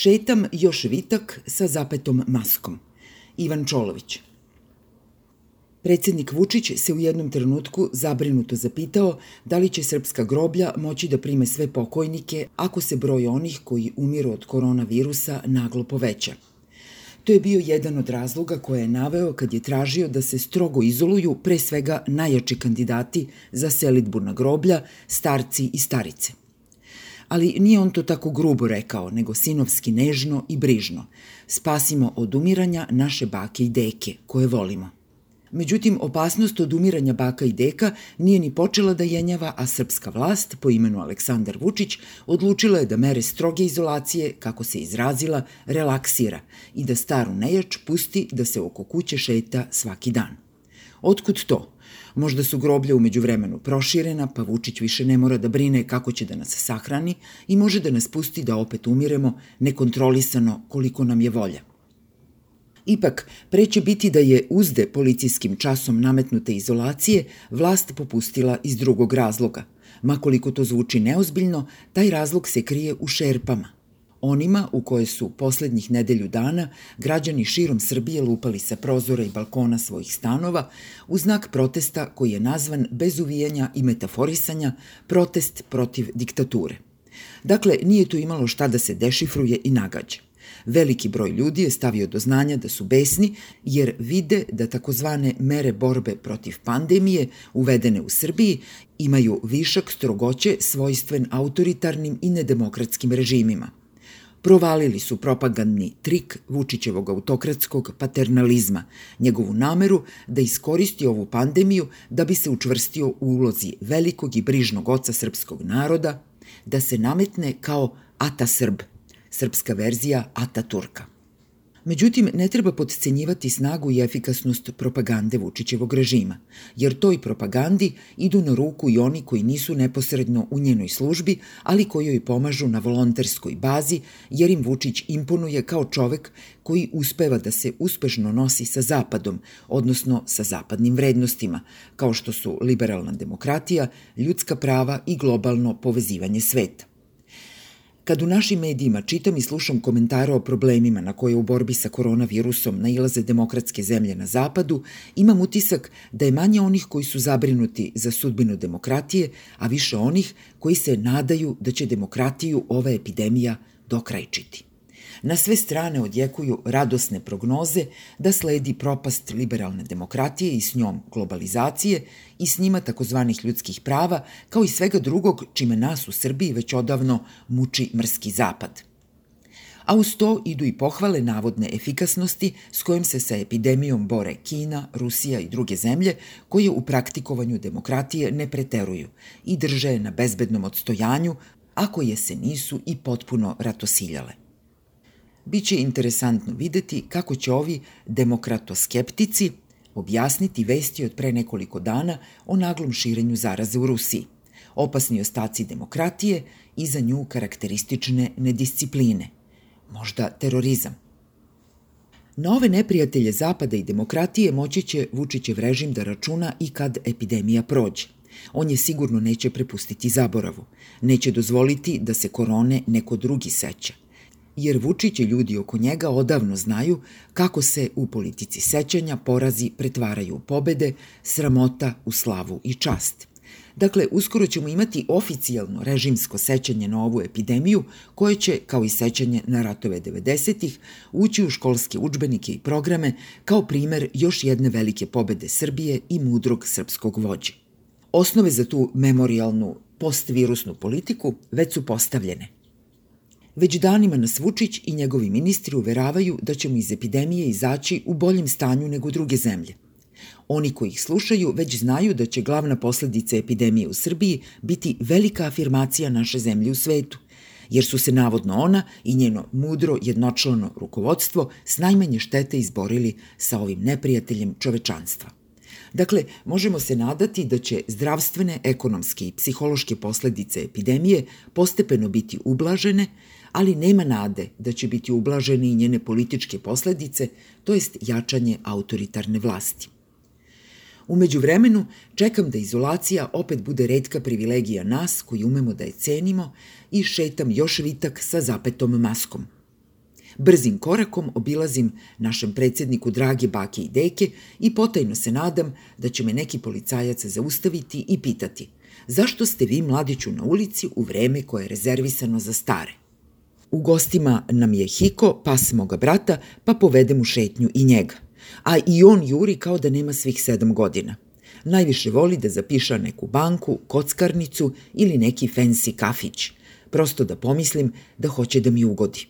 Šetam još vitak sa zapetom maskom. Ivan Čolović. Predsednik Vučić se u jednom trenutku zabrinuto zapitao da li će srpska groblja moći da prime sve pokojnike ako se broj onih koji umiru od koronavirusa naglo poveća. To je bio jedan od razloga koje je naveo kad je tražio da se strogo izoluju pre svega najjači kandidati za selitbu na groblja, starci i starice. Ali nije on to tako grubo rekao, nego sinovski nežno i brižno. Spasimo od umiranja naše bake i deke, koje volimo. Međutim, opasnost od umiranja baka i deka nije ni počela da jenjava, a srpska vlast, po imenu Aleksandar Vučić, odlučila je da mere stroge izolacije, kako se izrazila, relaksira i da staru nejač pusti da se oko kuće šeta svaki dan. Otkud to? Možda su groblja umeđu vremenu proširena, pa Vučić više ne mora da brine kako će da nas sahrani i može da nas pusti da opet umiremo nekontrolisano koliko nam je volja. Ipak, preće biti da je uzde policijskim časom nametnute izolacije vlast popustila iz drugog razloga. Makoliko to zvuči neozbiljno, taj razlog se krije u šerpama. Onima u koje su poslednjih nedelju dana građani širom Srbije lupali sa prozora i balkona svojih stanova u znak protesta koji je nazvan bez uvijanja i metaforisanja protest protiv diktature. Dakle, nije tu imalo šta da se dešifruje i nagađa. Veliki broj ljudi je stavio do znanja da su besni jer vide da takozvane mere borbe protiv pandemije uvedene u Srbiji imaju višak strogoće svojstven autoritarnim i nedemokratskim režimima. Provalili su propagandni trik Vučićevog autokratskog paternalizma, njegovu nameru da iskoristi ovu pandemiju da bi se učvrstio u ulozi velikog i brižnog oca srpskog naroda, da se nametne kao Ata Srb, srpska verzija Ataturka. Međutim, ne treba podcenjivati snagu i efikasnost propagande Vučićevog režima, jer toj propagandi idu na ruku i oni koji nisu neposredno u njenoj službi, ali koji joj pomažu na volonterskoj bazi, jer im Vučić imponuje kao čovek koji uspeva da se uspešno nosi sa Zapadom, odnosno sa zapadnim vrednostima, kao što su liberalna demokratija, ljudska prava i globalno povezivanje sveta. Kad u našim medijima čitam i slušam komentare o problemima na koje u borbi sa koronavirusom nailaze demokratske zemlje na zapadu, imam utisak da je manje onih koji su zabrinuti za sudbinu demokratije, a više onih koji se nadaju da će demokratiju ova epidemija dokrajčiti. Na sve strane odjekuju radosne prognoze da sledi propast liberalne demokratije i s njom globalizacije i s njima takozvanih ljudskih prava, kao i svega drugog čime nas u Srbiji već odavno muči mrski zapad a uz to idu i pohvale navodne efikasnosti s kojim se sa epidemijom bore Kina, Rusija i druge zemlje koje u praktikovanju demokratije ne preteruju i drže na bezbednom odstojanju, ako je se nisu i potpuno ratosiljale. Biće interesantno videti kako će ovi demokratoskeptici objasniti vesti od pre nekoliko dana o naglom širenju zaraze u Rusiji, opasni ostaci demokratije i za nju karakteristične nediscipline, možda terorizam. Na ove neprijatelje Zapada i demokratije moći će Vučićev režim da računa i kad epidemija prođe. On je sigurno neće prepustiti zaboravu. Neće dozvoliti da se korone neko drugi seća – jer Vučić i ljudi oko njega odavno znaju kako se u politici sećanja porazi pretvaraju u pobede, sramota u slavu i čast. Dakle, uskoro ćemo imati oficijalno režimsko sećanje na ovu epidemiju, koje će, kao i sećanje na ratove 90-ih, ući u školske učbenike i programe kao primer još jedne velike pobede Srbije i mudrog srpskog vođe. Osnove za tu memorialnu postvirusnu politiku već su postavljene. Već danima nas Vučić i njegovi ministri uveravaju da ćemo iz epidemije izaći u boljem stanju nego druge zemlje. Oni koji ih slušaju već znaju da će glavna posledica epidemije u Srbiji biti velika afirmacija naše zemlje u svetu, jer su se navodno ona i njeno mudro jednočlano rukovodstvo s najmanje štete izborili sa ovim neprijateljem čovečanstva. Dakle, možemo se nadati da će zdravstvene, ekonomske i psihološke posledice epidemije postepeno biti ublažene, ali nema nade da će biti ublažene i njene političke posledice, to jest jačanje autoritarne vlasti. Umeđu vremenu čekam da izolacija opet bude redka privilegija nas koji umemo da je cenimo i šetam još vitak sa zapetom maskom. Brzim korakom obilazim našem predsedniku drage bake i deke i potajno se nadam da će me neki policajac zaustaviti i pitati zašto ste vi mladiću na ulici u vreme koje je rezervisano za stare. U gostima nam je Hiko, pas moga brata, pa povedem u šetnju i njega. A i on juri kao da nema svih sedam godina. Najviše voli da zapiša neku banku, kockarnicu ili neki fancy kafić. Prosto da pomislim da hoće da mi ugodi.